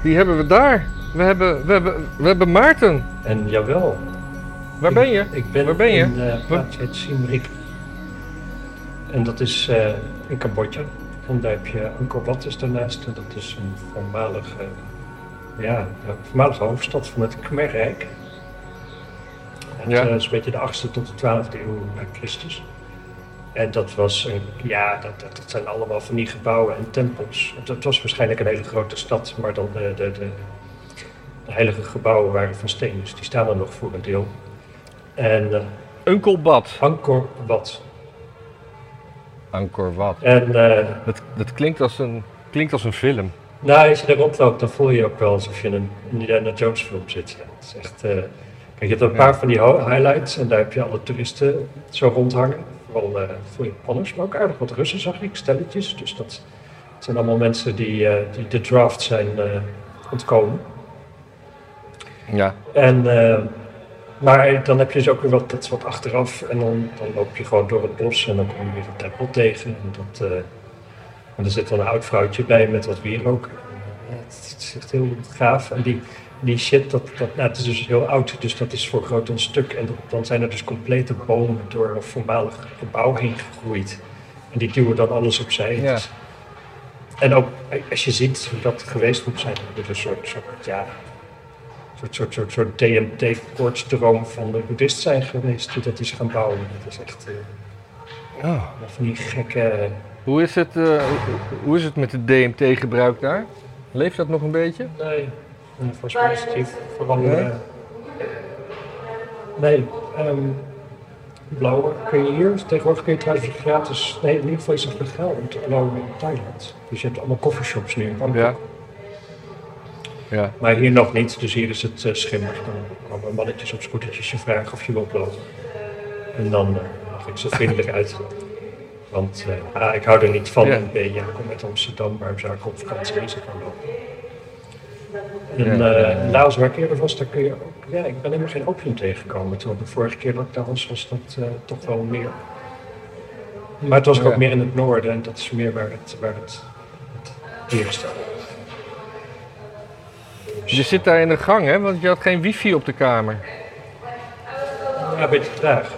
Wie hebben we daar? We hebben, we hebben, we hebben Maarten. En jawel. Waar ben je? Ik ben, Waar ben je? in heet Siem Reap. En dat is uh, in Cambodja. En daar heb je Angkor Wat is daarnaast. En dat is een voormalige, ja, de voormalige hoofdstad van het Khmerrijk. Het Ja. uh, is een beetje de 8e tot de 12e eeuw na Christus. En dat was, een, ja, dat, dat, dat zijn allemaal van die gebouwen en tempels. Het, het was waarschijnlijk een hele grote stad, maar dan de, de, de, de heilige gebouwen waren van steen. Dus die staan er nog voor een deel. En uh, Unkel Bad. Angkor Wat. Angkor Wat. En uh, Dat, dat klinkt, als een, klinkt als een film. nou, als je daar rondloopt, dan voel je je ook wel alsof je in een Indiana Jones film zit. Ja, het is echt, uh, kijk, je hebt een paar van die highlights en daar heb je alle toeristen zo rondhangen. Vooral uh, voor Japanners, maar ook aardig wat Russen zag ik, stelletjes. Dus dat, zijn allemaal mensen die, uh, die de draft zijn uh, ontkomen. Ja. En, maar dan heb je dus ook weer wat, dat wat achteraf en dan, dan loop je gewoon door het bos en dan kom je weer een tempel tegen. En, dat, en er zit dan een oud vrouwtje bij met wat wierook. Het is echt heel gaaf. En die, die shit, dat, dat, nou, het is dus heel oud, dus dat is voor groot een stuk. En dan zijn er dus complete bomen door een voormalig gebouw heen gegroeid. En die duwen dan alles opzij. Ja. En ook als je ziet hoe dat geweest moet zijn, dus een soort, soort ja, soort, soort, soort, soort DMT-koortsdroom van de boeddhist zijn geweest, die dat is gaan bouwen. Dat is echt uh, oh. van die gekke... Hoe is, het, uh, hoe is het met het DMT-gebruik daar? Leeft dat nog een beetje? Nee, volgens mij is het vooral... Nee, nee um, blauwe kun je hier, tegenwoordig kun je trouwens gratis... Nee, in ieder geval is het legaal om te blowen in Thailand. Dus je hebt allemaal coffeeshops nu. Ja. Ja. Maar hier nog niet, dus hier is het uh, schimmig. Dan komen mannetjes op scootertjes je vragen of je wilt blowen. En dan uh, leg ik ze vriendelijk uit. Want uh, ah, ik hou er niet van. Ja. Ik ben ja, ik kom uit Amsterdam, waarom zou ik op vakantie in gaan lopen? En ja. uh, Laos, waar ik eerder was, daar kun je ook. Ja, ik ben helemaal geen opium tegengekomen. Terwijl de vorige keer dat ik daar was, was dat uh, toch wel meer. Maar het was ja. ook meer in het noorden en dat is meer waar het, waar het. Dus. Je zit daar in de gang, hè? Want je had geen wifi op de kamer. Ja, een beetje traag.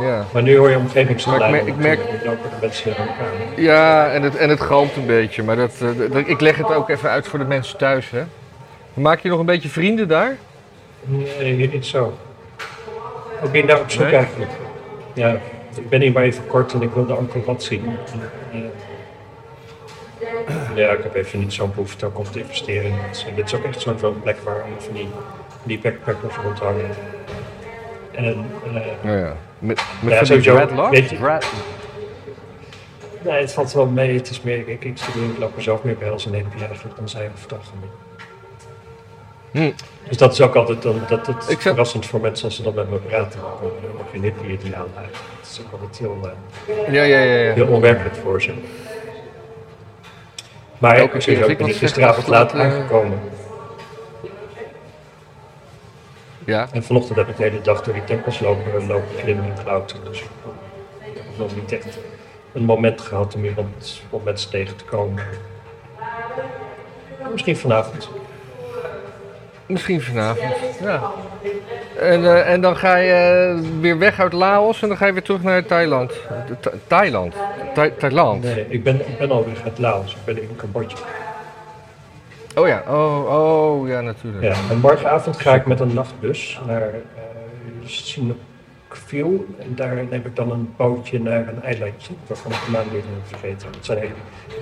Ja. Maar nu hoor je omgevingsgeluiden. Ik merk, ik merk... lopen de mensen in elkaar. Ja, en het, en het galmt een beetje. Maar dat, dat, ik leg het ook even uit voor de mensen thuis. Hè. Maak je nog een beetje vrienden daar? Nee, niet zo. Ik ben daar op zoek Nee? eigenlijk. Ja, ik ben hier maar even kort en ik wil de Angkor Wat zien. Ja, ik heb even niet zo'n behoefte ook om te investeren. Dit is ook echt zo'n zo plek waar van die, die backpackers rondhangen. En, uh, ja, ja. Met, met ja, die dreadlocks? Dread... Nee, het valt wel mee. Het is meer, ik, ik, ik loop mezelf meer bij als een je eigenlijk dan zij of dag hm. Dus dat is ook altijd dan, dat, dat Ik verrassend voor mensen als ze dan met me praten. Nog geen hippie die aan. Dat is ook altijd heel, eh, Ja, ja, ja. ja. heel onwerkelijk voor ze. Maar als ook ik ben gisteravond laat aangekomen. Ja. En vanochtend heb ik de hele dag door die tempels lopen, lopen klimmen en klauteren. Dus ik heb nog niet echt een moment gehad om iemand om mensen tegen te komen. Misschien vanavond. Misschien vanavond. Ja. En, uh, en dan ga je uh, weer weg uit Laos en dan ga je weer terug naar Thailand. Th Thailand. Tha Thailand. Nee, ik ben, ik ben al uit Laos. Ik ben in Cambodja. Oh ja, oh, oh ja, natuurlijk. Ja, en morgenavond ga ik met een nachtbus naar uh, Sinopville. En daar neem ik dan een bootje naar een eilandje, waarvan ik de naam weer heb vergeten. Het zijn hele,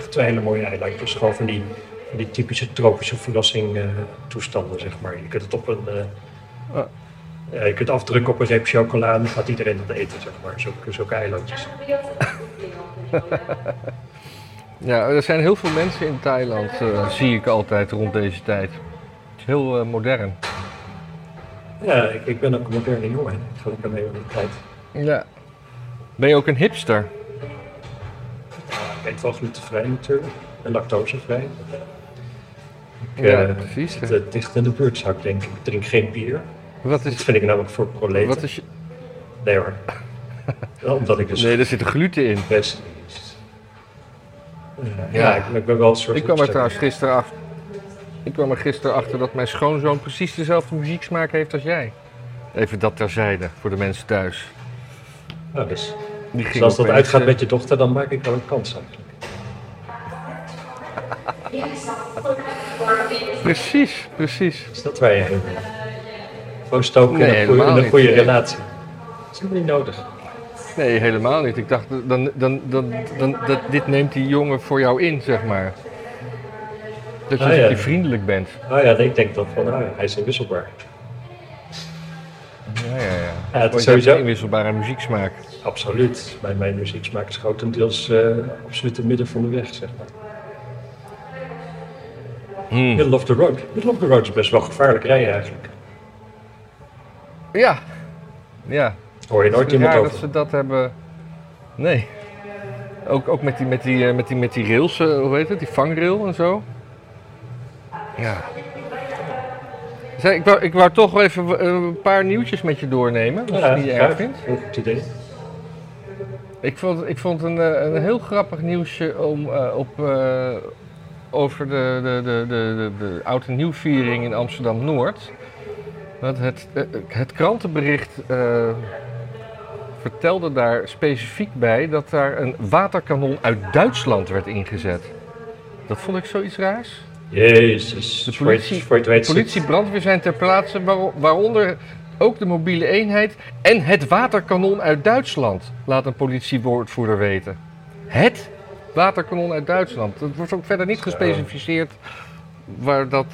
twee hele mooie eilandjes. Gewoon van die, van die typische tropische verrassing uh, toestanden, zeg maar. Je kunt het op een... Uh, oh. ja, je kunt afdrukken op een reep chocola en dan gaat iedereen dat eten, zeg maar. Zulke, zulke eilandjes. Ja, er zijn heel veel mensen in Thailand, uh, zie ik altijd rond deze tijd. Het is heel uh, modern. Ja, ik, ik, ben ook een moderne jongen. Ik ga lekker mee met de tijd. Ja. Ben je ook een hipster? Ja, ik eet wel glutenvrij natuurlijk. En lactosevrij. Ik, ja, uh, precies. Het, het dicht in de buurt zou ik denken. Ik drink geen bier. Wat is... Dat vind ik namelijk voor proleten. Wat is je... Nee hoor. Omdat ik dus... Nee, er zit gluten in. Best ja, Ja. ik, ik ben wel een soort... Ik kwam er trouwens gisteren achter. Ik kwam er gisteren achter dat mijn schoonzoon precies dezelfde muzieksmaak heeft als jij. Even dat terzijde voor de mensen thuis. Ja, dus, Die dus als dat opeens, uitgaat eh, met je dochter, dan maak ik wel een kans eigenlijk. Precies, precies. Is dat waar je heen wil? Gewoon stoken Nee, in een goede, in een goede niet. relatie. Dat is helemaal niet nodig. Nee, helemaal niet. Ik dacht, dan, dan, dan, dan, dat, dit neemt die jongen voor jou in, zeg maar. Dat je, Ah, ja. vriendelijk bent. Nou ja, ik denk dan van, nou ja, hij is inwisselbaar. Ja, ja, ja. Ja, het is sowieso... inwisselbare muzieksmaak. Absoluut. Mijn, mijn muzieksmaak is grotendeels eh absoluut het midden van de weg, zeg maar. Hmm. Middle of the road. Middle of the road is best wel gevaarlijk rijden eigenlijk. Ja. Ja. Hoor je nooit Het is iemand raar over. dat ze dat hebben. Nee. Ook, ook met, die, met, die, eh, met, die, met die rails, eh, hoe heet het? Die vangrail en zo. Ja. Zeg, ik, wou, ik wou toch wel even eh, een paar nieuwtjes met je doornemen, als je het niet erg vindt. Heel goed idee. Ik vond, ik vond een, een heel grappig nieuwsje om, eh, op, eh, over de, de, de, de, de, de oud en nieuwviering in Amsterdam-Noord. Want het, het krantenbericht eh, vertelde daar specifiek bij dat daar een waterkanon uit Duitsland werd ingezet. Dat vond ik zoiets raars. Jezus. De politie- Politie, brandweer zijn ter plaatse, waar- waaronder ook de mobiele eenheid en het waterkanon uit Duitsland, laat een politiewoordvoerder weten. Het waterkanon uit Duitsland. Het wordt ook verder niet gespecificeerd waar dat,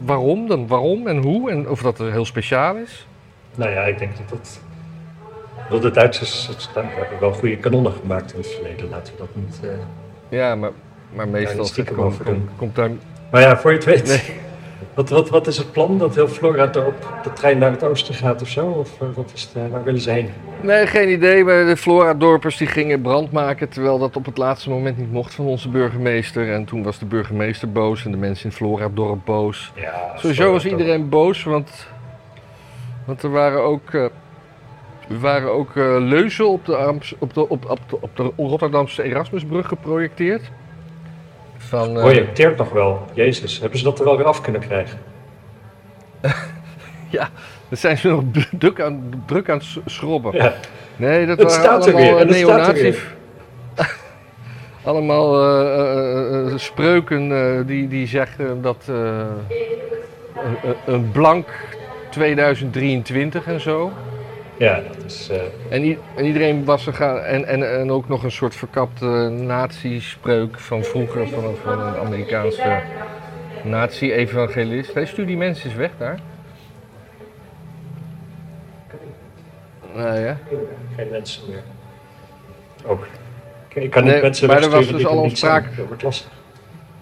waarom, dan waarom en hoe en of dat er heel speciaal is. Nou ja, ik denk dat dat... Dat de Duitsers hebben wel goede kanonnen gemaakt in het verleden. Laten we dat niet... eh, Ja, maar, maar meestal komt, over doen. komt, daar... Maar ja, voor je het weet. Nee. Wat, wat, wat is het plan? Dat heel Flora dorp de trein naar het oosten gaat of zo? Of eh, wat is het, waar willen ze heen? Nee, geen idee. Maar de Flora-dorpers die gingen brand maken, terwijl dat op het laatste moment niet mocht van onze burgemeester. En toen was de burgemeester boos en de mensen in Flora-dorp boos. Ja, Sowieso was iedereen boos, want, want er waren ook, eh, er waren ook eh, leuzen op de, op, de, op, op, de, op de Rotterdamse Erasmusbrug geprojecteerd. Van, eh, Projecteert nog wel. Jezus, hebben ze dat er wel weer af kunnen krijgen? ja, daar zijn ze nog druk aan, druk aan het schrobben. Ja, Nee, dat Het waren staat er allemaal allemaal spreuken die, die zeggen dat eh, een blank 2023 en zo. Ja dat is... eh, En, iedereen was er gaan. En, en, en ook nog een soort verkapte nazi-spreuk van vroeger van, een- van een Amerikaanse nazi-evangelist. Hey, stuur die mensen eens weg daar. Nou ja. geen mensen meer. Ook. Ik, ik kan Nee, niet mensen maar er was dus al sprake- Dat wordt lastig.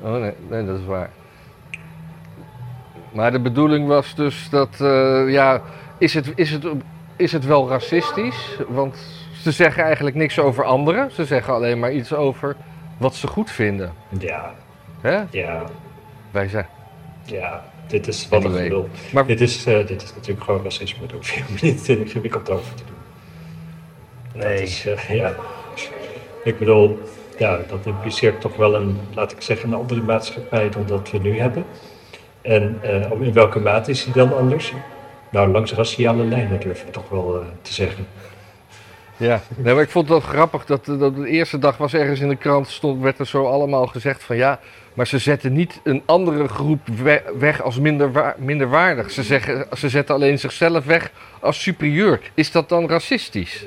Oh nee, nee, dat is waar. Maar de bedoeling was dus dat, eh, ja, is het, is, het, is het wel racistisch? Want ze zeggen eigenlijk niks over anderen. Ze zeggen alleen maar iets over wat ze goed vinden. Ja, Hè? ja, Wij zijn. ja. Dit is wat Anyway. ik wil. Maar Dit is, eh, dit is natuurlijk gewoon racisme. Daar hoef je niet ingewikkeld over te doen. Nee. is, eh, ja. Ik bedoel, ja, dat impliceert toch wel een, laat ik zeggen, een andere maatschappij dan dat we nu hebben. En eh, in welke mate is die dan anders? Nou, langs raciale lijnen durf ik toch wel eh, te zeggen. Ja, nee, maar ik vond het wel grappig dat, dat de eerste dag was ergens in de krant stond, werd er zo allemaal gezegd van ja, maar ze zetten niet een andere groep we- weg als minder wa- minderwaardig. Ze, zeggen, ze zetten alleen zichzelf weg als superieur. Is dat dan racistisch?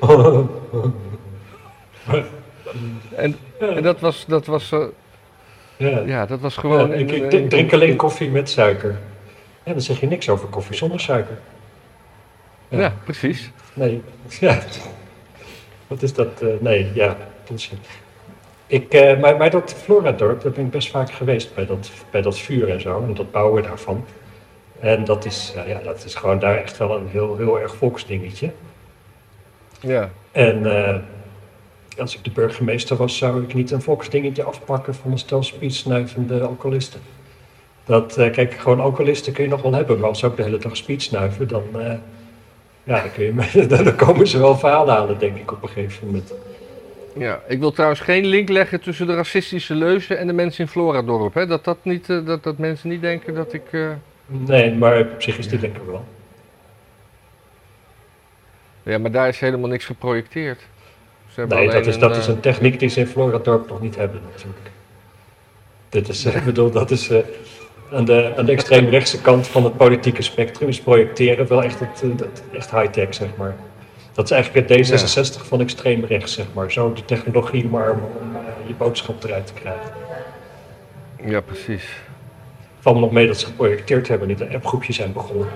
En, en dat was, dat was, eh, Ja. ja, dat was gewoon... Ja, ik, drink alleen koffie met suiker. Ja, dan zeg je niks over koffie zonder suiker. Ja, precies. Nee, ja. Wat is dat? eh, nee, ja, bullshit. Ik, eh, maar, maar dat Floradorp, daar ben ik best vaak geweest bij dat, bij dat vuur en zo, en dat bouwen daarvan. En dat is, eh, ja, dat is gewoon daar echt wel een heel, heel erg volksdingetje. Ja. En als ik de burgemeester was, zou ik niet een volksdingetje afpakken van een stel speedsnuivende alcoholisten. Dat, eh, kijk, gewoon alcoholisten kun je nog wel hebben, maar als ze ook de hele dag speedsnuiven, dan, eh, ja, dan, kun je, dan komen ze wel verhalen halen, denk ik, op een gegeven moment. Ja, ik wil trouwens geen link leggen tussen de racistische leuzen en de mensen in Floradorp. Hè? Dat, dat, niet, eh, dat, dat mensen niet denken dat ik... Nee, maar op zich is dit denk ik wel. Ja, maar daar is helemaal niks geprojecteerd. Ze Nee, dat is, dat een, is eh, een techniek die ze in Floradorp nog niet hebben natuurlijk. Dit is, ik bedoel, dat is aan, de, aan de extreemrechtse kant van het politieke spectrum is projecteren wel echt, het, eh, dat, echt high-tech, zeg maar. Dat is eigenlijk het D66 van extreem rechts, zeg maar. Zo de technologie maar om eh, je boodschap eruit te krijgen. Ja, precies. Valt me nog mee dat ze geprojecteerd hebben, niet een appgroepje zijn begonnen.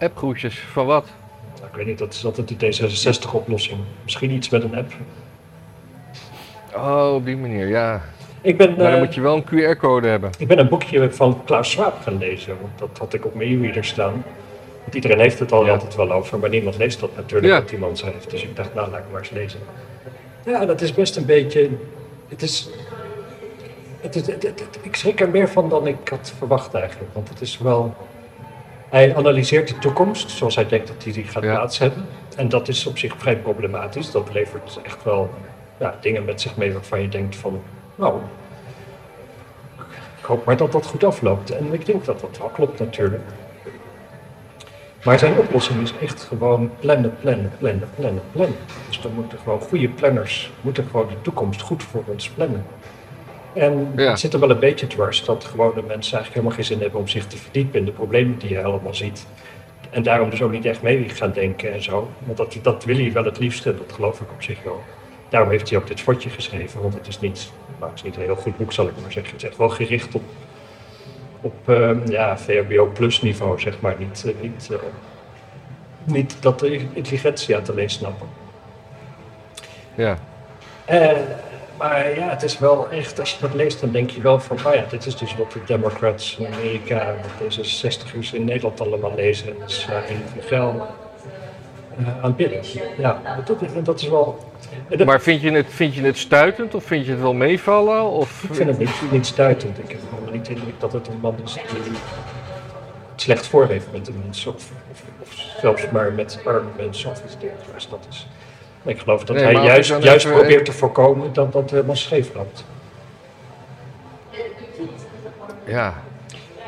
Appgroetjes, van wat? Nou, ik weet niet, dat is altijd de D66-oplossing. Misschien iets met een app. Oh, op die manier, ja. Ik ben, Maar dan eh, moet je wel een QR-code hebben. Ik ben een boekje van Klaus Schwab gaan lezen, want dat had ik op mijn e-reader staan. Want iedereen heeft het al Ja. altijd wel over, maar niemand leest dat natuurlijk Ja. wat die man schrijft. Dus ik dacht, nou laat ik maar eens lezen. Ja, dat is best een beetje. Het is. Het is het- het- het- ik schrik er meer van dan ik had verwacht eigenlijk. Want het is wel. Hij analyseert de toekomst zoals hij denkt dat hij die gaat Ja. plaats hebben. En dat is op zich vrij problematisch. Dat levert echt wel ja, dingen met zich mee waarvan je denkt van. Nou, ik hoop maar dat dat goed afloopt. En ik denk dat dat wel klopt natuurlijk. Maar zijn oplossing is echt gewoon plannen, plannen, plannen, plannen, plannen. Dus dan moeten gewoon goede planners, moeten gewoon de toekomst goed voor ons plannen. En Ja. het zit er wel een beetje dwars dat gewone mensen eigenlijk helemaal geen zin hebben om zich te verdiepen in de problemen die je allemaal ziet. En daarom dus ook niet echt mee gaan denken en zo. Want dat, dat wil hij wel het liefst en dat geloof ik op zich wel. Daarom heeft hij ook dit fotje geschreven, want het is niet, nou, het is niet een heel goed boek zal ik maar zeggen. Het is echt wel gericht op, op eh, ja, VHBO plus niveau, zeg maar. Niet, eh, niet, eh, niet dat de intelligentie uit alleen snappen. Ja. Eh, maar ja, het is wel echt, als je dat leest, dan denk je wel van, oh ja, dit is dus wat de Democrats in Amerika, wat D66'ers in Nederland allemaal lezen. En dat is uh, in Gel uh, aanbidden. Ja, dat, dat is wel... Maar vind je, het, vind je het stuitend of vind je het wel meevallen? Of... ik vind het niet, niet stuitend. Ik heb gewoon niet indruk dat het een man is die het slecht voor heeft met de mensen. Of, of, of zelfs maar met arme mensen of iets dergelijks. Dat is, ik geloof dat Nee, hij juist, juist even- probeert te voorkomen dat dat helemaal scheef loopt. Ja.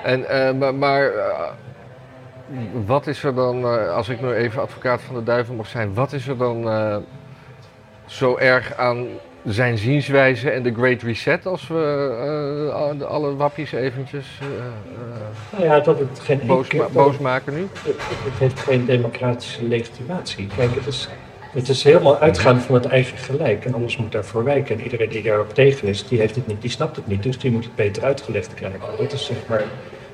En, eh, maar, maar eh, wat is er dan, eh, als ik nu even advocaat van de duivel mag zijn, wat is er dan eh, zo erg aan zijn zienswijze en de Great Reset als we eh, de- alle wappies eventjes eh, eh, Nou ja, dat het geen boos, enkele- ma- boos maken nu? Het, het heeft geen democratische legitimatie. Kijk, het is, het is helemaal uitgaan van het eigen gelijk en alles moet daarvoor wijken. En iedereen die daarop tegen is, die, heeft het niet, die snapt het niet, dus die moet het beter uitgelegd krijgen. Dat is zeg maar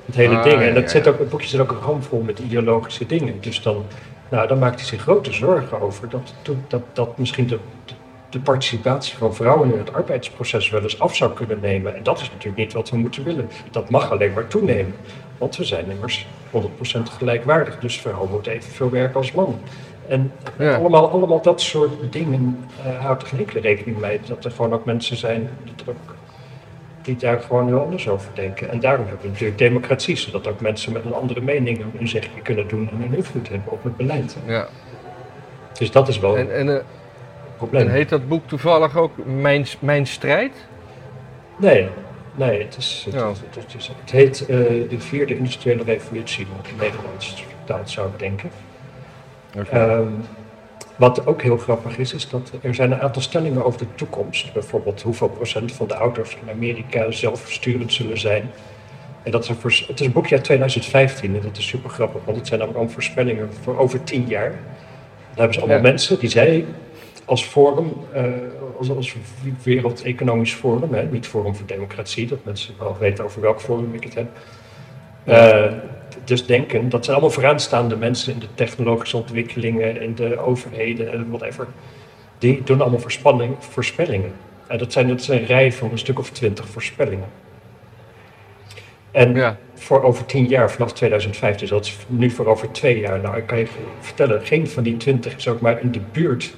het hele Ah, ding. En dat ja, zit ook, het boekje zit ook een handvol met ideologische dingen. Dus dan, nou, dan maakt hij zich grote zorgen over dat, dat, dat misschien de, de participatie van vrouwen in het arbeidsproces wel eens af zou kunnen nemen. En dat is natuurlijk niet wat we moeten willen. Dat mag alleen maar toenemen. Want we zijn immers 100% gelijkwaardig. Dus vrouwen moeten evenveel werken als mannen. En Ja. allemaal, allemaal dat soort dingen eh, houdt er geen enkele rekening mee. Dat er gewoon ook mensen zijn die, er ook, die daar gewoon heel anders over denken. En daarom hebben we natuurlijk democratie. Zodat ook mensen met een andere mening een zegje kunnen doen en een invloed hebben op het beleid. Ja. Dus dat is wel En, en, eh, een probleem. en heet dat boek toevallig ook Mijn, Mijn Strijd? Nee, nee, het, is, het, Ja. het, het, is- het heet eh, de vierde industriële revolutie, wat in Nederlands vertaald zou ik denken. Oké. Ehm, wat ook heel grappig is, is dat er zijn een aantal stellingen over de toekomst. Bijvoorbeeld hoeveel procent van de auto's in Amerika zelfsturend zullen zijn. En dat is een, het is een boekje uit 2015 en dat is super grappig, want het zijn namelijk allemaal voorspellingen voor over tien jaar. Dan hebben ze allemaal Ja. mensen die zij als forum, eh, als, als Wereld Economisch Forum, hè, niet Forum voor Democratie, dat mensen wel weten over welk forum ik het heb. Eh, dus denken, dat zijn allemaal vooraanstaande mensen in de technologische ontwikkelingen, in de overheden en whatever. Die doen allemaal voorspanning, voorspellingen. En dat zijn, dat een rij van een stuk of twintig voorspellingen. En Ja. voor over tien jaar, vanaf 2005, dus dat is nu voor over twee jaar. Nou, ik kan je vertellen, geen van die twintig is ook maar in de buurt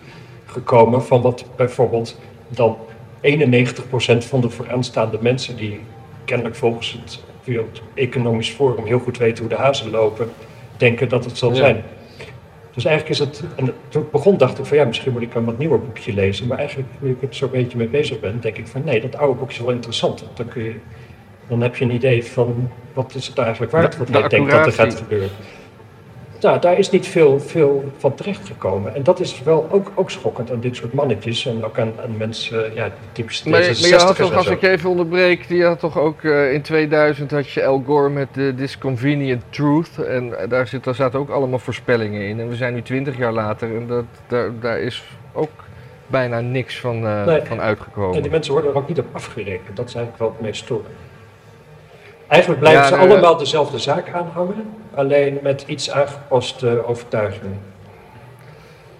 gekomen van wat bijvoorbeeld dan 91% van de vooraanstaande mensen die kennelijk volgens het Wereld Economisch Forum heel goed weten hoe de hazen lopen, denken dat het zal Ja. zijn. Dus eigenlijk is het, en toen ik begon dacht ik van ja, misschien moet ik een wat nieuwer boekje lezen. Maar eigenlijk, nu ik er zo'n beetje mee bezig ben, denk ik van nee, dat oude boekje is wel interessant. Dan, kun je, dan heb je een idee van wat is het eigenlijk waard, wat De- de hij denkt dat er gaat gebeuren. Nou, daar is niet veel, veel van terechtgekomen. En dat is wel ook, ook schokkend aan dit soort mannetjes en ook aan, aan mensen, ja, typisch Maar, maar je had toch, en als ik even onderbreek, die had toch ook eh, in 2000 had je Al Gore met de Disconvenient Truth. En eh, daar, zit, daar zaten ook allemaal voorspellingen in. En we zijn nu 20 jaar later en dat, daar, daar is ook bijna niks van, eh, Nee. van En uitgekomen. die mensen worden er ook niet op afgerekend. Dat is eigenlijk wel het meest storend. Eigenlijk blijven Ja, ze allemaal dezelfde zaak aanhangen, alleen met iets aangepaste overtuigingen.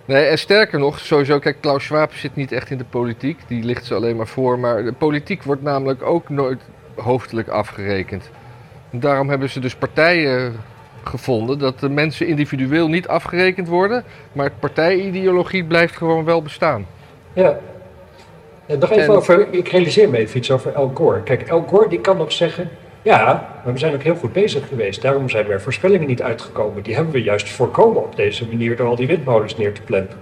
Nee, en sterker nog, sowieso, kijk, Klaus Schwab zit niet echt in de politiek. Die ligt ze alleen maar voor. Maar de politiek wordt namelijk ook nooit hoofdelijk afgerekend. En daarom hebben ze dus partijen gevonden dat de mensen individueel niet afgerekend worden. Maar partijideologie blijft gewoon wel bestaan. Ja. En nog even En- over, ik realiseer me even iets over Al Gore. Kijk, Al Gore die kan nog zeggen, ja, maar we zijn ook heel goed bezig geweest. Daarom zijn er voorspellingen niet uitgekomen. Die hebben we juist voorkomen op deze manier door al die windmolens neer te plempen.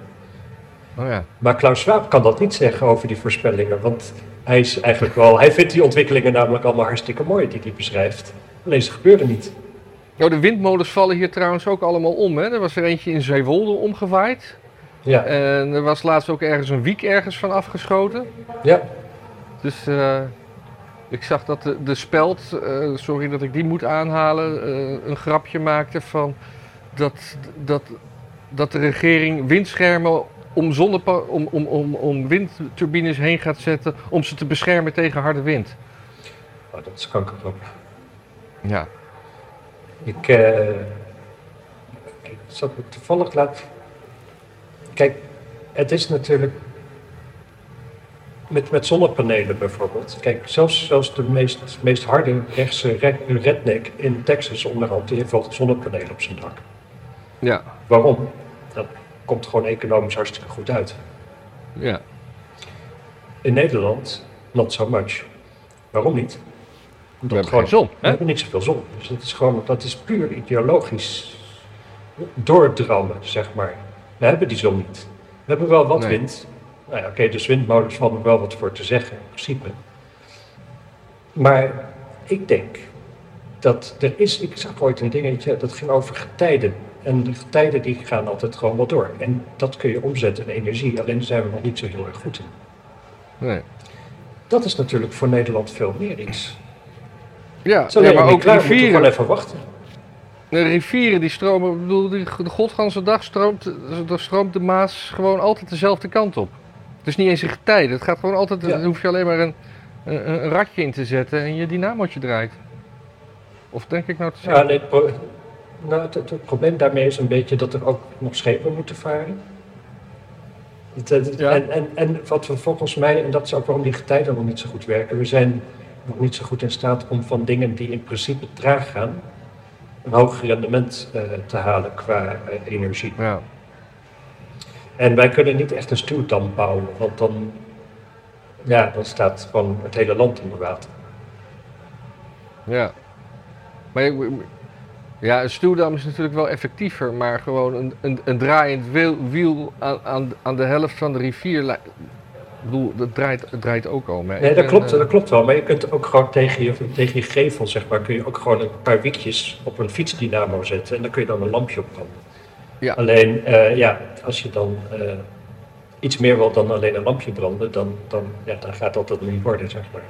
Oh ja. Maar Klaus Schwab kan dat niet zeggen over die voorspellingen, want hij is eigenlijk wel, hij vindt die ontwikkelingen namelijk allemaal hartstikke mooi die hij beschrijft. Alleen ze gebeuren niet. Nou, de windmolens vallen hier trouwens ook allemaal om. Hè? Er was er eentje in Zeewolde omgewaaid. Ja, En er was laatst ook ergens een wiek ergens van afgeschoten. ja. Dus eh, ik zag dat de, de speld, eh, sorry dat ik die moet aanhalen, eh, een grapje maakte van dat, dat, dat de regering windschermen om, zonnepa om, om, om, om windturbines heen gaat zetten om ze te beschermen tegen harde wind. Oh, dat is kankerop. Ja. Ik, eh, ik zat me toevallig laat. Kijk, het is natuurlijk. Met, met zonnepanelen bijvoorbeeld. Kijk, zelfs, zelfs de meest, meest harde rechtse re- redneck in Texas onderhand, die heeft wel zonnepanelen op zijn dak. Ja. Waarom? Dat komt gewoon economisch hartstikke goed uit. Ja. In Nederland, not so much. Waarom niet? We hebben geen zon. We Hè? hebben niet zoveel zon. Dus dat is gewoon, dat is puur ideologisch doordrammen, zeg maar. We hebben die zon niet. We hebben wel wat Nee. wind. Nou ja, oké, dus windmolens valt er wel wat voor te zeggen, in principe. Maar ik denk dat er is, ik zag ooit een dingetje, dat ging over getijden. En de getijden die gaan altijd gewoon wel door. En dat kun je omzetten in energie, alleen zijn we nog niet zo heel erg goed in. Nee. Dat is natuurlijk voor Nederland veel meer iets. Ja, Zo ja, maar ook klaar, rivieren. gewoon even wachten. De rivieren die stromen, ik bedoel, de godganse dag stroomt, stroomt de Maas gewoon altijd dezelfde kant op. Het is niet eens een getijde, het gaat gewoon altijd, Ja. dan hoef je alleen maar een, een, een ratje in te zetten en je dynamootje draait. Of denk ik nou te Ja, zeggen? nee, het, pro- nou, het, het probleem daarmee is een beetje dat er ook nog schepen moeten varen. Het- Ja. en, en, en wat we volgens mij, en dat is ook waarom die getijden nog niet zo goed werken, we zijn nog niet zo goed in staat om van dingen die in principe traag gaan, een hoger rendement eh, te halen qua eh, energie. Ja, En wij kunnen niet echt een stuwdam bouwen, want dan, ja, dan staat gewoon het hele land onder water. ja. Maar je- ja, een stuwdam is natuurlijk wel effectiever, maar gewoon een, een, een draaiend wiel, wiel aan, aan, aan de helft van de rivier, ik bedoel, dat draait, het draait ook al. Maar Nee, dat ben, klopt, eh, dat klopt wel. Maar je kunt ook gewoon tegen je, tegen je gevel, zeg maar, kun je ook gewoon een paar wiekjes op een fietsdynamo zetten. En dan kun je dan een lampje op branden. Ja. Alleen, eh, ja, als je dan eh, iets meer wil dan alleen een lampje branden, dan, dan, ja, dan gaat dat dat niet worden, zeg maar.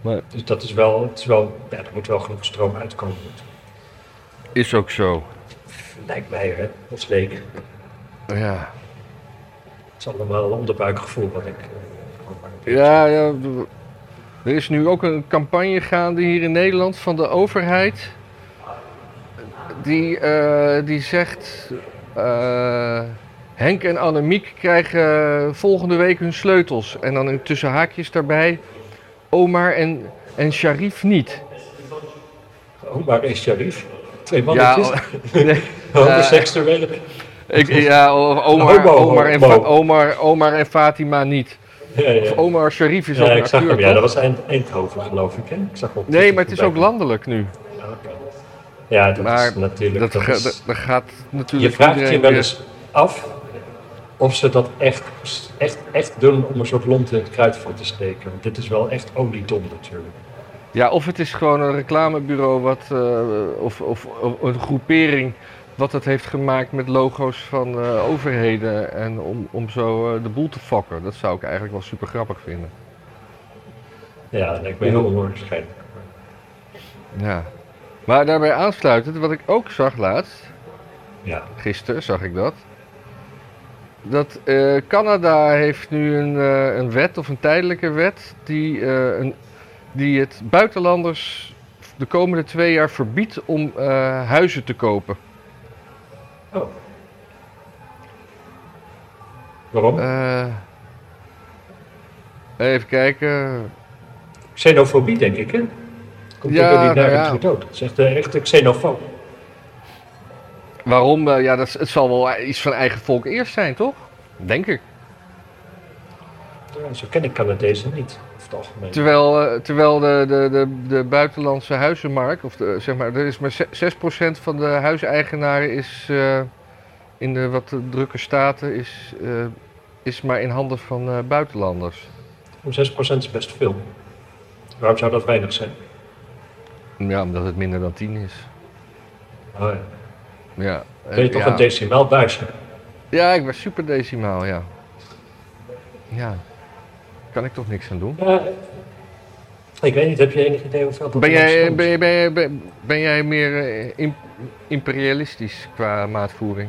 Nee. Dus dat is wel, het is wel, ja, er moet wel genoeg stroom uitkomen. Is ook zo. Lijkt mij, hè, als leek. Ja. Het is allemaal een onderbuikgevoel wat ik... eh, maar Ja, ja, er is nu ook een campagne gaande hier in Nederland van de overheid. Die, eh, die zegt, eh, Henk en Annemiek krijgen volgende week hun sleutels. En dan tussen haakjes daarbij, Omar en, en Sharif niet. Omar en Sharif, twee Ja, mannetjes, oh, nee, homoseksuelen. ik, ja, Omar, Omar, en, Omar, Omar en Fatima niet. Ja, ja. Of Omar Sharif is ook Ja, een ik zag acteur, hem, ja, dat was Eind, Eindhoven geloof ik. Hè? ik zag Nee, maar het is ook landelijk nu. Ja, dat Maar is natuurlijk... Dat, dat ga- is- dat, dat gaat je natuurlijk vraagt je wel eens af of ze dat echt, echt, echt doen om een soort lont in het kruid van te steken. Want dit is wel echt oliedom natuurlijk. Ja, of het is gewoon een reclamebureau wat, eh, of, of, of een groepering wat het heeft gemaakt met logo's van eh, overheden en om, om zo eh, de boel te fokken. Dat zou ik eigenlijk wel super grappig vinden. Ja, dat lijkt me heel onwaarschijnlijk. Ja. Maar daarbij aansluitend, wat ik ook zag laatst, Ja, gisteren zag ik dat. Dat eh, Canada heeft nu een, eh, een wet of een tijdelijke wet die, eh, een, die het buitenlanders de komende twee jaar verbiedt om huizen te kopen. oh. Waarom? Even kijken. Xenofobie, denk ik, hè? Komt Ja, door die nou daar ja. is echt, eh, echt een xenofoob. Waarom? Eh, ja, dat, is- het zal wel iets van eigen volk eerst zijn, toch? Denk ik. Ja, zo ken ik Canadezen niet, over het algemeen. Terwijl, eh, terwijl de, de, de, de buitenlandse huizenmarkt, of de, zeg maar, er is maar ze- 6% van de huiseigenaren is eh, in de wat drukke staten is, eh, is maar in handen van eh, buitenlanders. Om 6% is best veel. Waarom zou dat weinig zijn? Ja, omdat het minder dan 10 is. Oh, ja. Ja, Ben je toch ja. een decimaal buisje? ja, ik was super decimaal, ja. Ja, kan ik toch niks aan doen. Ja, ik weet niet, heb je enig idee hoeveel dat Ben jij, ben, jij- ben, jij- ben, ben jij meer eh, im- imperialistisch qua maatvoering?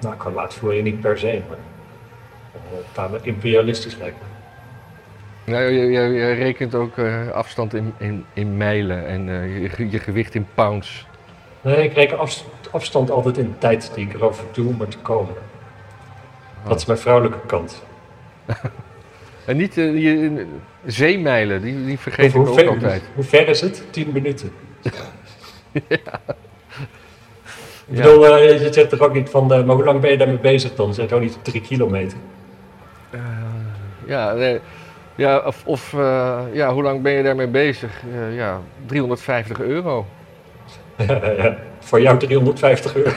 Nou, qua maatvoering niet per se, maar... eh, tamelijk imperialistisch lijkt me. Nou, je, je, je rekent ook eh, afstand in, in, in mijlen en eh, je, je gewicht in pounds. Nee, ik reken afst- afstand altijd in de tijd die ik erover doe om er te komen. Dat is mijn vrouwelijke kant. En niet eh, je, zeemijlen, die, die vergeet ik ook ver, altijd. hoe ver is het? 10 minuten. Ik Ja. bedoel, eh, je zegt toch ook niet van, maar hoe lang ben je daarmee bezig dan? Zeg ook niet drie kilometer. Ja, nee, ja of, of eh, ja, hoe lang ben je daarmee bezig? Eh, ja, 350 euro. ja, voor jou 350 euro.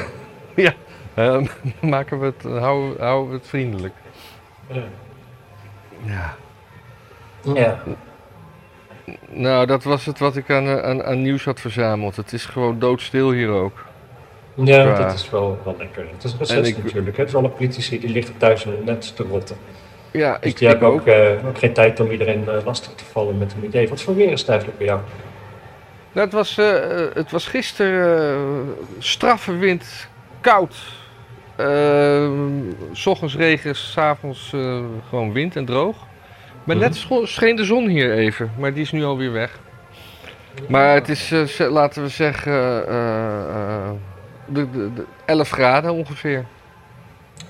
Eh, maken we het, houden, houden we het vriendelijk. Ja. Ja. ja. Nou, dat was het wat ik aan, aan, aan nieuws had verzameld. Het is gewoon doodstil hier ook. Ja, Ja. dat is wel, wel lekker. Het is En recess ik- natuurlijk. hè. Het is alle politici die liggen thuis in net te rotten. Ja, Dus ik, die ik hebben ook. ook, eh, ook geen tijd om iedereen eh, lastig te vallen met een idee. Wat voor weer is het eigenlijk bij jou? Nou, het, was, eh, het was gisteren straffe wind, koud. Uh, s ochtends regen, s'avonds gewoon wind en droog. Maar Mhm. net scho- scheen de zon hier even, maar die is nu alweer weg. Maar het is, laten we zeggen, de, de, de 11 graden ongeveer.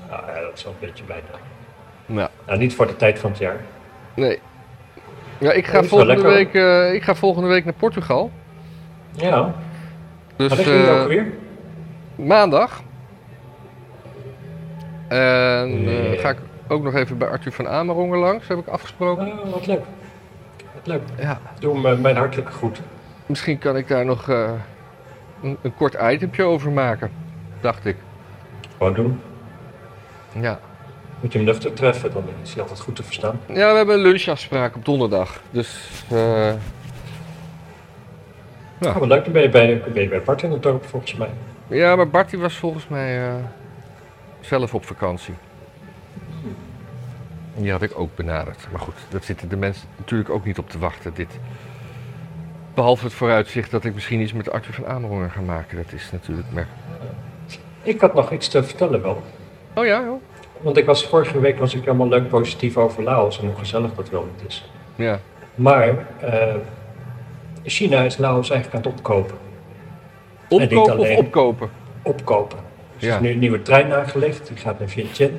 Nou, ja, dat is wel een beetje bijna. Ja. Nou, niet voor de tijd van het jaar. Nee. Ja, ik ga, volgende lekker, week, eh, ik ga volgende week naar Portugal. Ja, Dus wat eh, ook weer? maandag. En eh, Nee. ga ik ook nog even bij Arthur van Amerongen langs, heb ik afgesproken. Oh, wat leuk. Wat leuk. Ja, Doe hem mijn hartelijke groet. misschien kan ik daar nog een, een kort itempje over maken, dacht ik. Gewoon doen. Ja. Moet je hem nuchter treffen, dan is hij altijd goed te verstaan. ja, we hebben een lunchafspraak op donderdag. Dus eh, Ja. Oh, wat leuk. Dan ben je bij, ben je bij Bart in het dorp volgens mij. ja, maar Bart die was volgens mij eh, zelf op vakantie. En die had ik ook benaderd. Maar goed, dat zitten de mensen natuurlijk ook niet op te wachten, dit. Behalve het vooruitzicht dat ik misschien iets met Arthur van Amerongen ga maken. Dat is natuurlijk maar... Ik had nog iets te vertellen wel. Oh ja, joh. Want ik was, vorige week was ik helemaal leuk positief over Laos en hoe gezellig dat wel niet is. Ja. Maar eh, China is Laos eigenlijk aan het opkopen. niet Omkopen of alleen. opkopen? Opkopen. Dus Ja. er is nu een nieuwe trein aangelegd, die gaat naar Vientiane.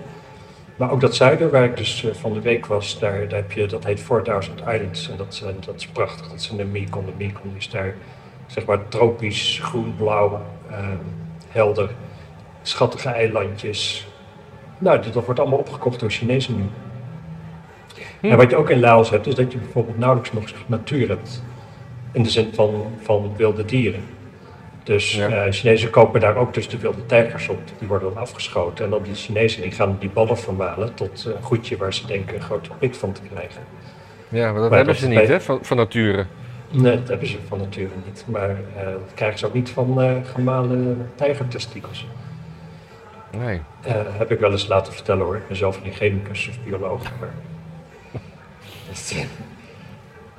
Maar ook dat zuiden, waar ik dus eh, van de week was, daar, daar heb je, dat heet 4000 Islands. En dat, zijn, dat is prachtig, dat in de Mekong. De Mekong is daar, zeg maar, tropisch, groen, blauw, eh, helder. Schattige eilandjes. Nou, dat dat wordt allemaal opgekocht door Chinezen nu. Hm. En wat je ook in Laos hebt, is dat je bijvoorbeeld nauwelijks nog natuur hebt. In de zin van, van wilde dieren. Dus Ja. eh, Chinezen kopen daar ook dus de wilde tijgers op. Die worden dan afgeschoten. En dan die Chinezen die gaan die ballen vermalen tot eh, een goedje waar ze denken een grote prik van te krijgen. Ja, maar dat Maar hebben dat ze niet, hè, van, van nature. Nee, dat hebben ze van nature niet. Maar eh, dat krijgen ze ook niet van eh, gemalen tijgertestikels. Nee. Eh, heb ik wel eens laten vertellen hoor. Ik ben zelf geen chemicus of bioloog. Maar, dat,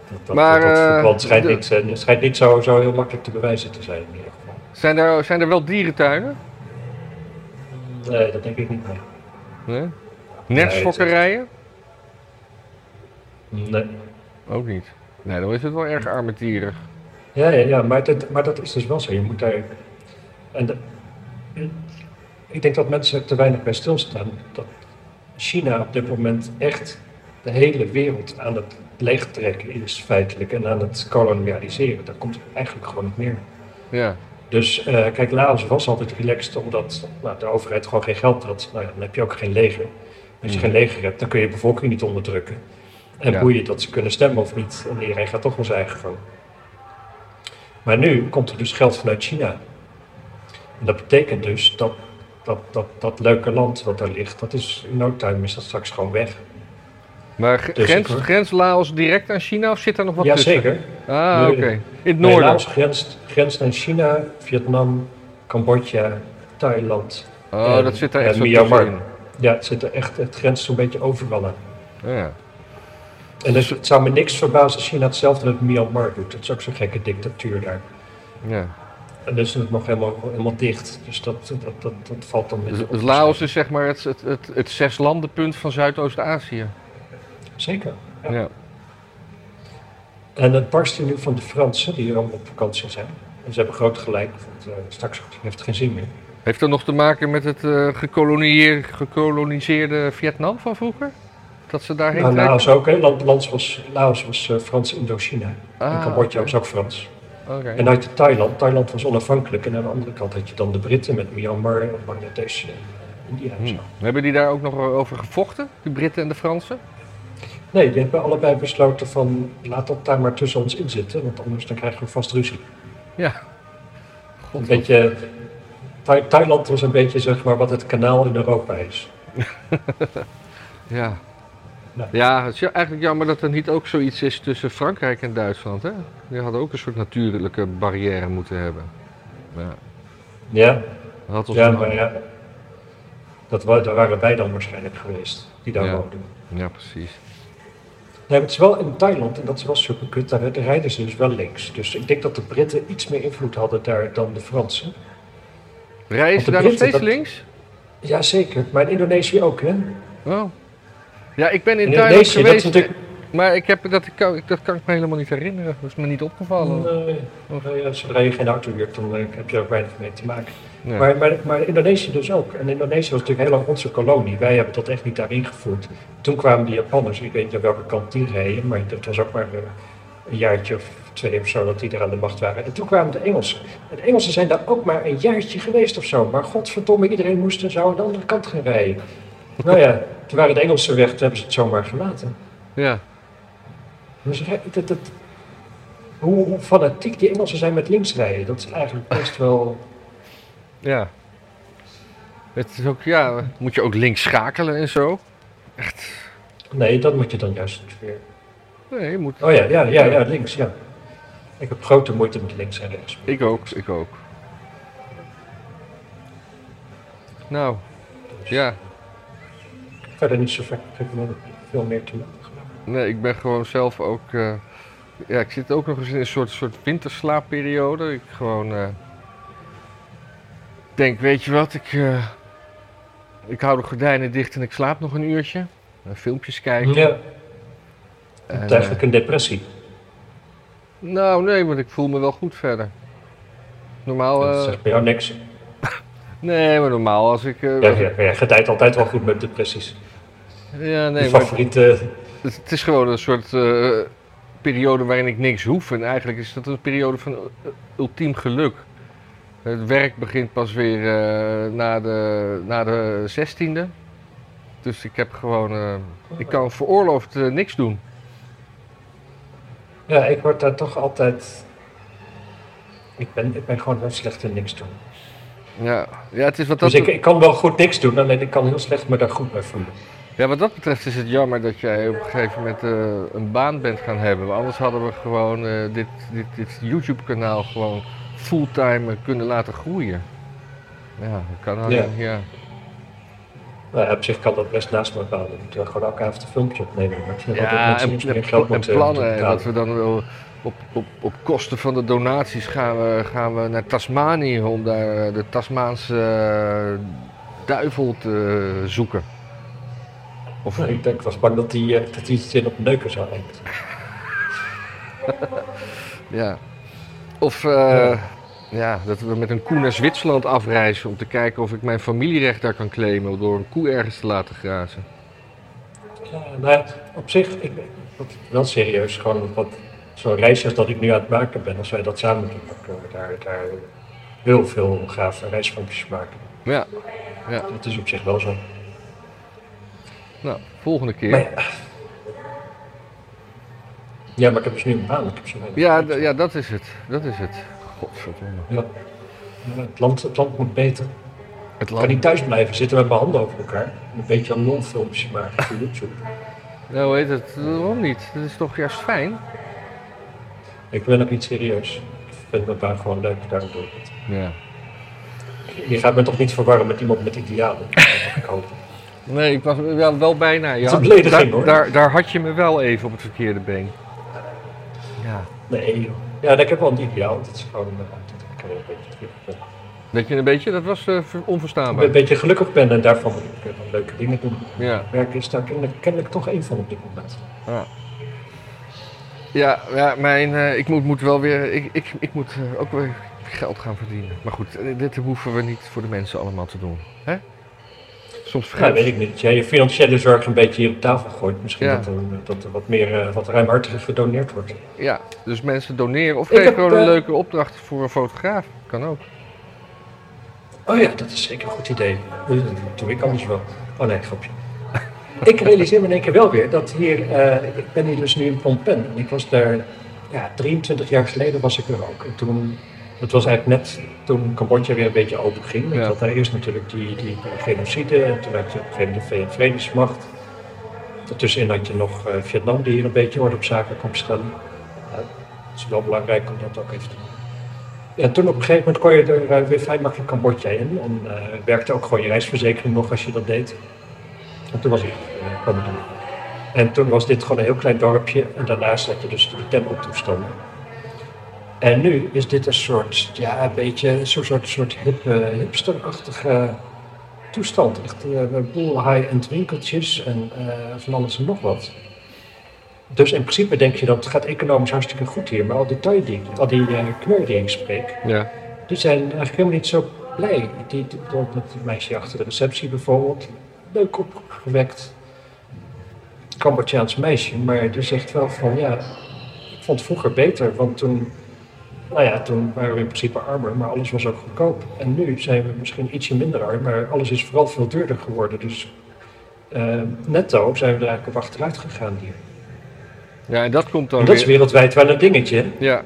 dat, dat, Maar, dat, eh, verband schijnt niet, eh, schijnt niet zo, zo heel makkelijk te bewijzen te zijn in ieder geval. Zijn er, zijn er wel dierentuinen? Nee, dat denk ik niet meer. Nee. Nertsfokkerijen? Nee. Ook niet. Nee, dan is het wel erg armetierig. Ja, ja, ja maar, dat, maar dat is dus wel zo. Je moet daar. En de- ik denk dat mensen er te weinig bij stilstaan. Dat China op dit moment echt de hele wereld aan het leegtrekken is, feitelijk. En aan het kolonialiseren. Daar komt eigenlijk gewoon niet meer. Ja. Dus eh, kijk, Laos was altijd relaxed omdat nou, de overheid gewoon geen geld had. Nou ja, dan heb je ook geen leger. Als je Mhm. geen leger hebt, dan kun je de bevolking niet onderdrukken. En Ja. boeien dat ze kunnen stemmen of niet. En iedereen gaat toch wel zijn eigen gang. Maar nu komt er dus geld vanuit China. En dat betekent dus dat dat, dat, dat leuke land wat daar ligt, dat is in no time is dat straks gewoon weg. Maar Dus grens, ik grens Laos direct aan China of zit daar nog wat tussen? Jazeker. Ah, oké. In het Nee, noorden. Laos grenst, grenst aan China, Vietnam, Cambodja, Thailand. oh, en- dat zit daar en echt zo Myanmar. tussenin. Ja, het, zit er echt, het grenst zo'n beetje overal aan. Ja. En dus, het zou me niks verbazen als China hetzelfde met Myanmar doet. Het is ook zo'n gekke dictatuur daar. ja. En dus is het nog helemaal, helemaal dicht. Dus dat, dat, dat, dat valt dan minder dus. Laos is zeg maar het, het, het, het zeslandenpunt van Zuidoost-Azië. Zeker. Ja. Ja. En het barst nu van de Fransen, die hier allemaal op vakantie zijn. En ze hebben groot gelijk, want eh, straks heeft het geen zin meer. Heeft dat nog te maken met het gekoloniseer- gekoloniseerde Vietnam van vroeger? Dat ze daarheen Nou? Laos ook, hè. Land, Laos was, Laos was eh, Frans Indochina. en Ah, Cambodja was ook Frans. Oké. En uit Thailand, Thailand was onafhankelijk. En aan de andere kant had je dan de Britten met Myanmar en Bangladesh en eh, India en Hm. zo. Hebben die daar ook nog over gevochten, de Britten en de Fransen? Nee, die hebben allebei besloten van laat dat daar maar tussen ons in zitten, want anders dan krijgen we vast ruzie. Ja. Een beetje, Thai- Thailand was een beetje zeg maar wat het kanaal in Europa is. Ja. Ja, het is eigenlijk jammer dat er niet ook zoiets is tussen Frankrijk en Duitsland. Hè? Die hadden ook een soort natuurlijke barrière moeten hebben. Ja. Ja, Dat had ons ja maar ja. Dat, daar waren wij dan waarschijnlijk geweest, die daar Ja. woonden. ja, precies. Nee, maar het is wel in Thailand, en dat is wel super kut, daar rijden ze dus wel links. Dus ik denk dat de Britten iets meer invloed hadden daar dan de Fransen. Rijden ze daar nog steeds dat- links? Jazeker, maar in Indonesië ook, hè? Oh. Ja, ik ben in Thailand Indonesië, dat is geweest, natuurlijk... maar ik heb, dat, kan, dat kan ik me helemaal niet herinneren. Dat is me niet opgevallen. Nee, nee, ja, zodra je geen auto huurt, dan eh, heb je er ook weinig mee te maken. Ja. Maar, maar, maar Indonesië dus ook. En Indonesië was natuurlijk heel lang onze kolonie. Wij hebben dat echt niet daar ingevoerd. Toen kwamen de Japanners, ik weet niet aan welke kant die reden, maar dat was ook maar eh, een jaartje of twee of zo dat die er aan de macht waren. En toen kwamen de Engelsen. En de Engelsen zijn daar ook maar een jaartje geweest of zo. Maar godverdomme, iedereen moest en zou aan de andere kant gaan rijden. Nou ja, toen waren de Engelsen weg, toen hebben ze het zomaar gelaten. ja. Dus dat, dat, hoe, hoe fanatiek die Engelsen zijn met links rijden, dat is eigenlijk best wel... Ja. Het is ook, ja, moet je ook links schakelen en zo? Nee, dat moet je dan juist weer... Nee, je moet. Oh ja, ja, ja, ja, links, ja. Ik heb grote moeite met links en rechts. Ik ook, ik ook. Nou, ja. Verder niet zo veel meer te maken. Nee, ik ben gewoon zelf ook. eh, ja, ik zit ook nog eens in een soort, soort winterslaapperiode. Ik gewoon. eh, denk, weet je wat, ik. eh, ik hou de gordijnen dicht en ik slaap nog een uurtje. Filmpjes kijken. Ja, En, het is eh, eigenlijk een depressie. nou, nee, want ik voel me wel goed verder. Normaal. dat zegt bij jou niks. nee, maar normaal als ik. eh, Ja, ja, ja, je gedijt altijd wel goed met depressies. Ja, nee, maar. favoriete... Het, het is gewoon een soort eh, periode waarin ik niks hoef. En eigenlijk is dat een periode van eh, ultiem geluk. Het werk begint pas weer eh, na, de, na de 16e. Dus ik heb gewoon. eh, ik kan veroorloofd eh, niks doen. Ja, ik word daar toch altijd. Ik ben, ik ben gewoon heel slecht in niks doen. Ja, ja het is wat dat... Dus ik, ik kan wel goed niks doen, alleen ik kan heel slecht me daar goed bij voelen. Ja, wat dat betreft is het jammer dat jij op een gegeven moment eh, een baan bent gaan hebben. Want anders hadden we gewoon eh, dit, dit, dit YouTube-kanaal gewoon fulltime kunnen laten groeien. Ja, dat kan alleen, Ja. ja. Nou, op zich kan dat best naast me baan. We moeten gewoon elke avond een filmpje opnemen. Maar Ja, en, geld plannen. En dat we dan wel op, op, op kosten van de donaties gaan we, gaan we naar Tasmanië om daar eh, de Tasmaanse duivel te zoeken. Of, ik denk, ik was bang dat hij eh, dat hij iets in op neuken zou eindigen. ja. Of eh, Ja. ja, dat we met een koe naar Zwitserland afreizen om te kijken of ik mijn familierecht daar kan claimen door een koe ergens te laten grazen. Ja, nou, op zich, ik, wat, wel serieus, gewoon wat, zo'n reisje als dat ik nu aan het maken ben, als wij dat samen doen, dan kunnen we daar, daar heel veel gave reisfilmpjes maken. Ja, ja. Dat is op zich wel zo. Nou, volgende keer. Maar ja. ja, maar ik heb dus nu een baan. Ik heb zo Ja, ja, dat is het. Dat is het. Godverdomme. Ja. Ja, het, land, het land moet beter. Het Ik kan niet thuis blijven zitten met mijn handen over elkaar. en Een beetje een lolfilmpjes maken voor YouTube. Nou, heet het? Waarom niet? Dat is toch juist fijn? Ik ben ook niet serieus. Ik vind mijn baan gewoon leuk, daarom doe ik het. Ja. Je gaat me toch niet verwarren met iemand met idealen? Dat ik hopen. Nee, ik was ja, wel bijna. Ja, is een belediging, daar, hoor. Daar, daar had je me wel even op het verkeerde been. Ja. Nee, joh. Ja, ik heb wel een ideaal. Dat is gewoon eh, dat ik eh, een beetje, ben. Dat je een beetje, dat was eh, Dat ik onverstaanbaar. een beetje gelukkig ben en daarvan ik eh, dan leuke dingen doen. Ja. Werken is daar kennelijk, kennelijk toch één van op dit moment. Ja, ja mijn, eh, ik moet, moet wel weer, ik, ik, ik moet eh, ook weer geld gaan verdienen. Maar goed, eh, dit hoeven we niet voor de mensen allemaal te doen. Hè? Soms Ja, weet ik niet. Jij je financiële zorg een beetje hier op tafel gooit, misschien Ja. dat, er, dat er wat meer, eh, wat ruimhartiger gedoneerd wordt. Ja, dus mensen doneren of Ik geef heb, gewoon een eh, leuke opdracht voor een fotograaf. Kan ook. Oh ja, dat is zeker een goed idee. Dat doe ik anders wel. Oh nee, grapje. Ik realiseer me in één keer wel weer dat hier, eh, ik ben hier dus nu in Phnom Penh. En ik was daar, ja, 23 jaar geleden was ik er ook. En toen, het was eigenlijk net toen Cambodja weer een beetje open ging. Ik Ja. had daar eerst natuurlijk die, die, genocide en toen had je op een gegeven moment de VN-vredesmacht. Daartussenin had je nog eh, Vietnam die hier een beetje orde op zaken kon stellen. Ja, het is wel belangrijk om dat ook even te doen. En toen op een gegeven moment kon je er eh, weer vrij makkelijk Cambodja in. En eh, werkte ook gewoon je reisverzekering nog als je dat deed. En toen was ik kwam ik doen. En toen was dit gewoon een heel klein dorpje. En daarnaast had je dus de tempeltoestanden. En nu is dit een soort, ja, een beetje zo'n soort, soort hip, eh, hipsterachtige toestand. Echt eh, een boel high-end winkeltjes en eh, van alles en nog wat. Dus in principe denk je dat het gaat economisch hartstikke goed hier. Maar al die die, al die kneur die ik spreek, Ja. die zijn eigenlijk helemaal niet zo blij. Die, die, dat dat meisje achter de receptie bijvoorbeeld, leuk opgewekt. Cambodjaans meisje, maar die zegt wel van ja, ik vond het vroeger beter, want toen, nou ja, toen waren we in principe armer, maar alles was ook goedkoop. En nu zijn we misschien ietsje minder arm, maar alles is vooral veel duurder geworden. Dus eh, netto zijn we er eigenlijk op achteruit gegaan hier. ja, en dat komt dan En dat is wereldwijd wel een dingetje. hè? Ja.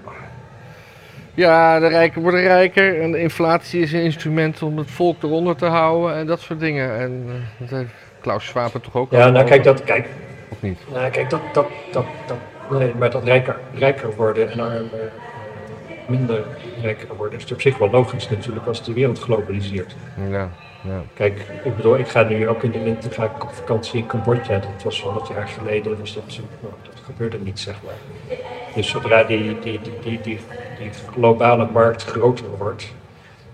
Ja, de rijken worden rijker en de inflatie is een instrument om het volk eronder te houden en dat soort dingen. En eh, dat heeft Klaus Schwab toch ook Ja, al nou kijk, dat, kijk, Of niet? Nou, kijk, dat, dat, dat, dat, nee, maar dat rijker, rijker worden en armer, minder rijker worden, is op zich wel logisch natuurlijk als de wereld globaliseert. Ja, ja. Kijk, ik bedoel, ik ga nu ook in de winter ga ik op vakantie in Cambodja. Dat was 100 jaar geleden, dus dat, nou, dat gebeurde niet, zeg maar. Dus zodra die, die, die, die, globale markt groter wordt,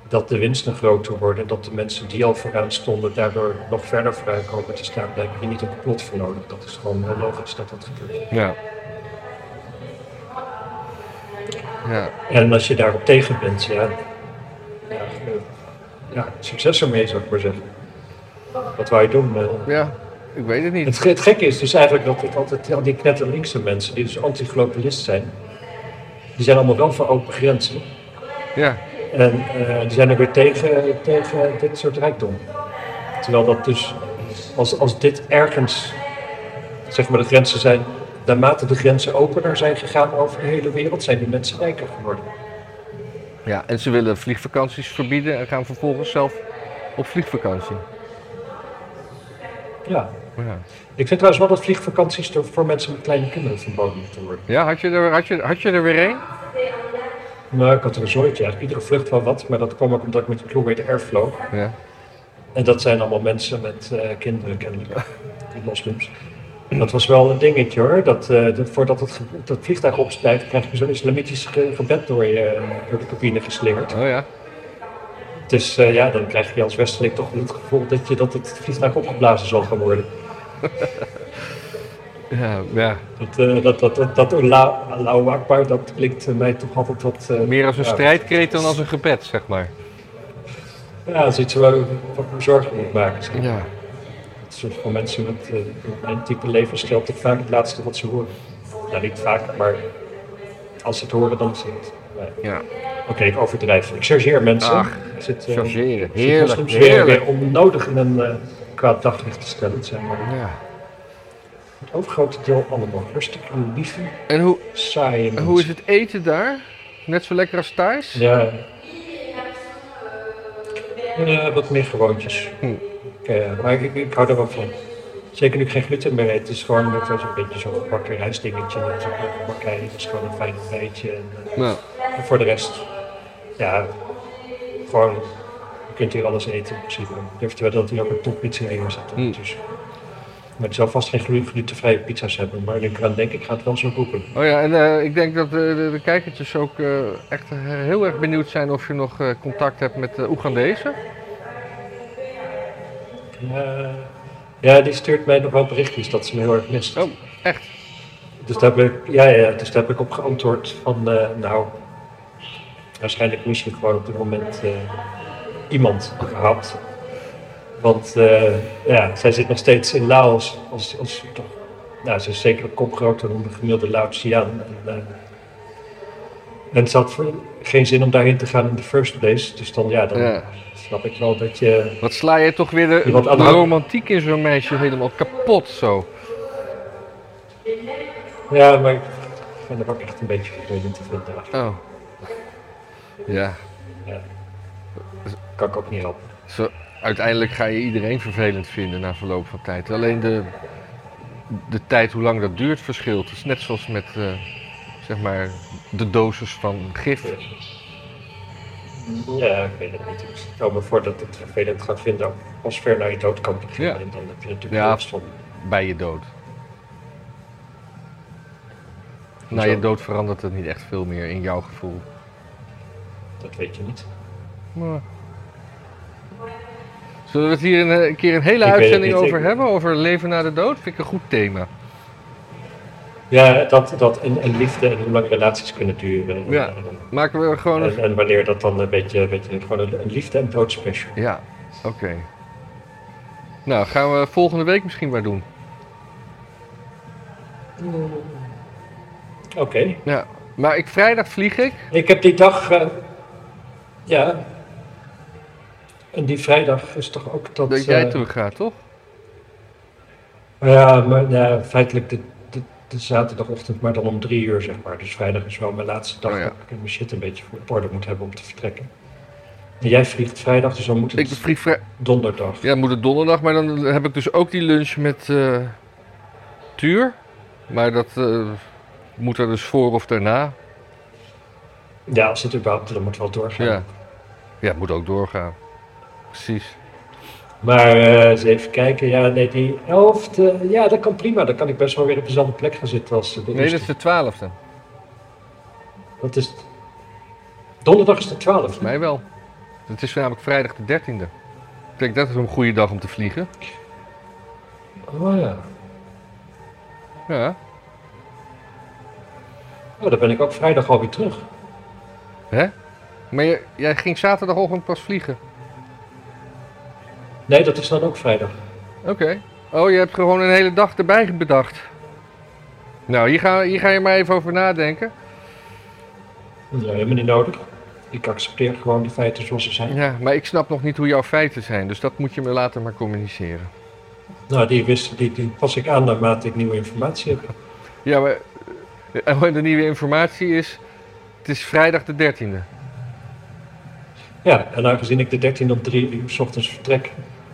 dat de winsten groter worden, dat de mensen die al vooraan stonden daardoor nog verder vooruit komen te staan, daar heb je niet een complot voor nodig. Dat is gewoon heel logisch dat dat gebeurt. Ja. Ja, En als je daarop tegen bent, ja, ja, ja succes ermee zou ik maar zeggen. Wat wou je doen? eh? ja, ik weet het niet. Het, ge- het gekke is dus eigenlijk dat het altijd, al die knetterlinkse mensen, die dus anti-globalist zijn, die zijn allemaal wel voor open grenzen. Ja, En eh, die zijn er weer tegen, tegen dit soort rijkdom. Terwijl dat dus, als, als dit ergens, zeg maar de grenzen zijn naarmate de grenzen opener zijn gegaan over de hele wereld, zijn die mensen rijker geworden. Ja, en ze willen vliegvakanties verbieden en gaan vervolgens zelf op vliegvakantie. Ja. Ja, Ik vind trouwens wel dat vliegvakanties voor mensen met kleine kinderen verboden moeten worden. ja had, je er, had, je, had je er weer één? Nou, ik had er een zooitje eigenlijk. Iedere vlucht wel wat, maar dat kwam ook omdat ik met de Blue Air vloog. Ja. En dat zijn allemaal mensen met eh, kinderen kennelijk, die moslims. En dat was wel een dingetje hoor, dat, eh, dat voordat het, dat vliegtuig opstijgt, krijg je zo'n islamitisch ge- gebed door, je, door de cabine geslingerd. Oh ja. Dus eh, ja, dan krijg je als Westerling toch het gevoel dat, je, dat het vliegtuig opgeblazen zal gaan worden. Ja, ja. Dat, eh, dat, dat, dat, dat Allah, Allahu Akbar, dat klinkt eh, mij toch altijd wat... eh, Meer als een ja, strijdkreet dan als een gebed, zeg maar. Ja, dat is iets waar ik wat me zorgen moet maken. zeg. Ja. Is voor mensen met eh, mijn type levensstijl toch vaak het laatste wat ze horen. Nou, niet vaak, maar als ze het horen, dan is het. nee. Ja. Oké, ik overdrijf. Ik chargeer mensen. Ach, Ik zit, eh, Chargeren. ik zit Heerlijk, weer, onnodig in een eh, kwaad daglicht te stellen. Het zijn maar ja. het overgrote deel allemaal hartstikke lieve, En hoe, saaie en hoe is het eten daar? Net zo lekker als thuis? Ja. Eh, wat meer gewoontjes. Hm. Eh, maar ik, ik hou er wel van. Zeker nu ik geen gluten meer eet. Het is gewoon net zo'n beetje zo'n gebakken rijstdingetje. Met zo'n bakkei. Dat is gewoon een fijn bijtje. En, eh, Nou, en voor de rest, ja, gewoon, je kunt hier alles eten in principe. Ik durf te wedden dat hier ook een toppizzeria zit. Hm. Dus, maar het zal vast geen glu- glutenvrije pizza's hebben. Maar ik aan denk, ik ga het wel zo roepen. oh ja, en eh, ik denk dat de, de, de kijkertjes ook echt heel erg benieuwd zijn of je nog contact hebt met de Oegandezen. Ja, ja, die stuurt mij nog wel berichtjes dat ze me heel erg mist. Oh, echt? Dus daar heb ik, ja, ja, dus daar heb ik op geantwoord van, eh, nou, waarschijnlijk mis je gewoon op dit moment eh, iemand gehad. Want eh, ja, zij zit nog steeds in Laos, als, als, toch, nou, ze is zeker een kop groter dan de gemiddelde Laotiaan. En, eh, en het had voor- geen zin om daarheen te gaan in the first place. Dus dan, ja, dan Ja. snap ik wel dat je... Wat sla je toch weer de, de de romantiek in zo'n meisje helemaal kapot zo. Ja, maar ik ben er ook echt een beetje vervelend te vinden. Oh. Ja, Ja. Kan ik ook niet helpen. zo, uiteindelijk ga je iedereen vervelend vinden na verloop van tijd. Alleen de, de tijd, hoe lang dat duurt, verschilt. Het is net zoals met, eh, zeg maar, de dosis van gif. Ja, ik weet het niet. Ik stel me voor dat het vervelend gaat vinden als ver naar je dood kan beginnen. Ja. En dan heb je natuurlijk Ja. last van. bij je dood. Na je dood verandert het niet echt veel meer in jouw gevoel. Dat weet je niet. Maar... Zullen we het hier een, eh, een keer een hele Ik uitzending over ik- hebben? Over leven na de dood? Vind ik een goed thema. Ja, dat, dat en, en liefde en hoe lang relaties kunnen duren. Ja. En, Maken we gewoon en, een... en wanneer dat dan een beetje, een beetje gewoon een, een liefde- en doodspecial. Ja, oké. Nou, gaan we volgende week misschien maar doen. Oké. Ja, maar ik, vrijdag vlieg ik. Ik heb die dag. eh, ja. En die vrijdag is toch ook dat. Dat jij eh, terug gaat, toch? Ja, maar ja, feitelijk de, de, zaterdagochtend, maar dan om drie uur zeg maar. Dus vrijdag is wel mijn laatste dag Oh ja. dat ik mijn shit een beetje voor op orde moet hebben om te vertrekken. En jij vliegt vrijdag, dus dan moet het Ik vlieg vrij... donderdag. Ja, moet het donderdag, maar dan heb ik dus ook die lunch met eh Tuur. Maar dat eh, moet er dus voor of daarna. Ja, als het überhaupt, dan moet wel doorgaan. Ja. Ja, het moet ook doorgaan. Precies. Maar eh, eens even kijken, ja, nee, die elfde, ja, dat kan prima. Dan kan ik best wel weer op dezelfde plek gaan zitten als de Nee, eerste. dat is de twaalfde. Dat is Donderdag is de 12. Mij wel. Het is namelijk vrijdag de dertiende. Ik denk dat is een goede dag om te vliegen. Oh ja. Ja. Oh, dan ben ik ook vrijdag alweer terug. Hè? Maar je, jij ging zaterdagochtend pas vliegen. Nee, dat is dan ook vrijdag. Oké. Oh, je hebt gewoon een hele dag erbij bedacht. Nou, hier ga, hier ga je maar even over nadenken. Nee, helemaal niet nodig. Ik accepteer gewoon de feiten zoals ze zijn. Ja, maar ik snap nog niet hoe jouw feiten zijn, dus dat moet je me later maar communiceren. Nou, die, wist, die, die pas ik aan naarmate ik nieuwe informatie heb. Ja, maar eh, de nieuwe informatie is, het is vrijdag de 13e. Ja, en aangezien ik de 13 om 3 uur s ochtends vertrek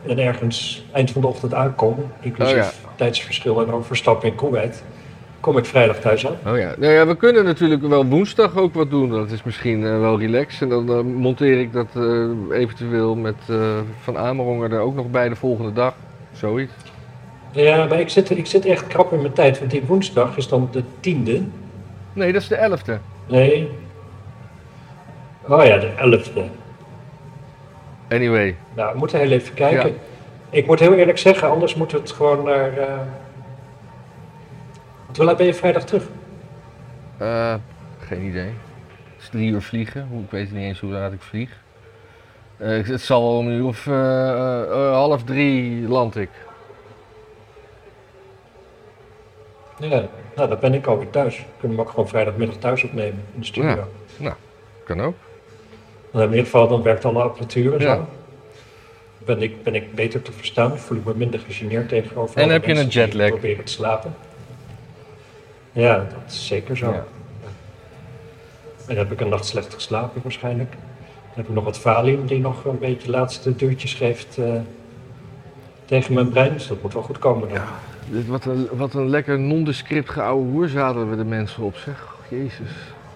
en ergens eind van de ochtend aankom, inclusief Oh ja. tijdsverschil en overstap in Kuwait, kom ik vrijdag thuis aan. Oh ja. Nou ja, we kunnen natuurlijk wel woensdag ook wat doen. Dat is misschien eh, wel relaxed. En dan eh, monteer ik dat eh, eventueel met Van Ameronger er ook nog bij de volgende dag. Zoiets. Ja, maar ik zit, ik zit echt krap in mijn tijd, want die woensdag is dan de tiende. Nee, dat is de 11e. Nee. Oh ja, de elfde. Anyway. Nou, we moeten heel even kijken. Ja. Ik moet heel eerlijk zeggen, anders moeten we het gewoon naar... want hoe laat ben je vrijdag terug? Eh, geen idee. Het is drie uur vliegen. Ik weet niet eens hoe laat ik vlieg. Eh, het zal wel om een uur of eh, half drie land ik. Ja, nou, dan ben ik alweer thuis. We kunnen hem ook gewoon vrijdagmiddag thuis opnemen in de studio. Ja. Kan ook. In ieder geval, dan werkt alle apparatuur en Ja. zo. Ben ik, ben ik beter te verstaan, voel ik me minder gegeneerd tegenover En heb je een jetlag? proberen te slapen. Ja, dat is zeker zo. Ja. En dan heb ik een nacht slecht geslapen waarschijnlijk. Dan heb ik nog wat Valium die nog een beetje laatste duwtjes geeft eh, tegen mijn brein. Dus dat moet wel goed komen dan. Dit, wat, een, wat een lekker nondescript geouwe hoer zadelen we de mensen op, zeg. Jezus.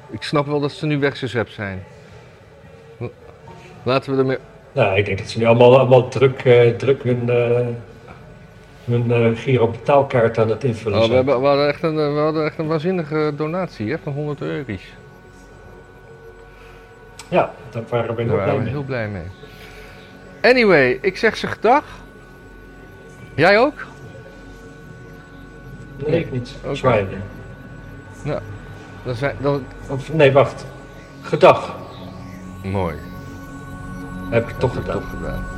Ik snap wel dat ze nu weggezept zijn. Laten we ermee... Nou, ik denk dat ze nu allemaal, allemaal druk, eh, druk hun, eh hun eh, Giro betaalkaart aan het invullen Oh, we, zijn. hebben, we, hadden echt een, we hadden echt een waanzinnige donatie hè, van 100 euro's. Ja, daar waren we heel waren we heel blij mee. Anyway, ik zeg ze gedag. Jij ook? Nee, ik niet. Oké. Zwaaien. Dan zijn, dan... Of, nee, wacht. Gedag. Mooi. Heb ik toch toch gedaan.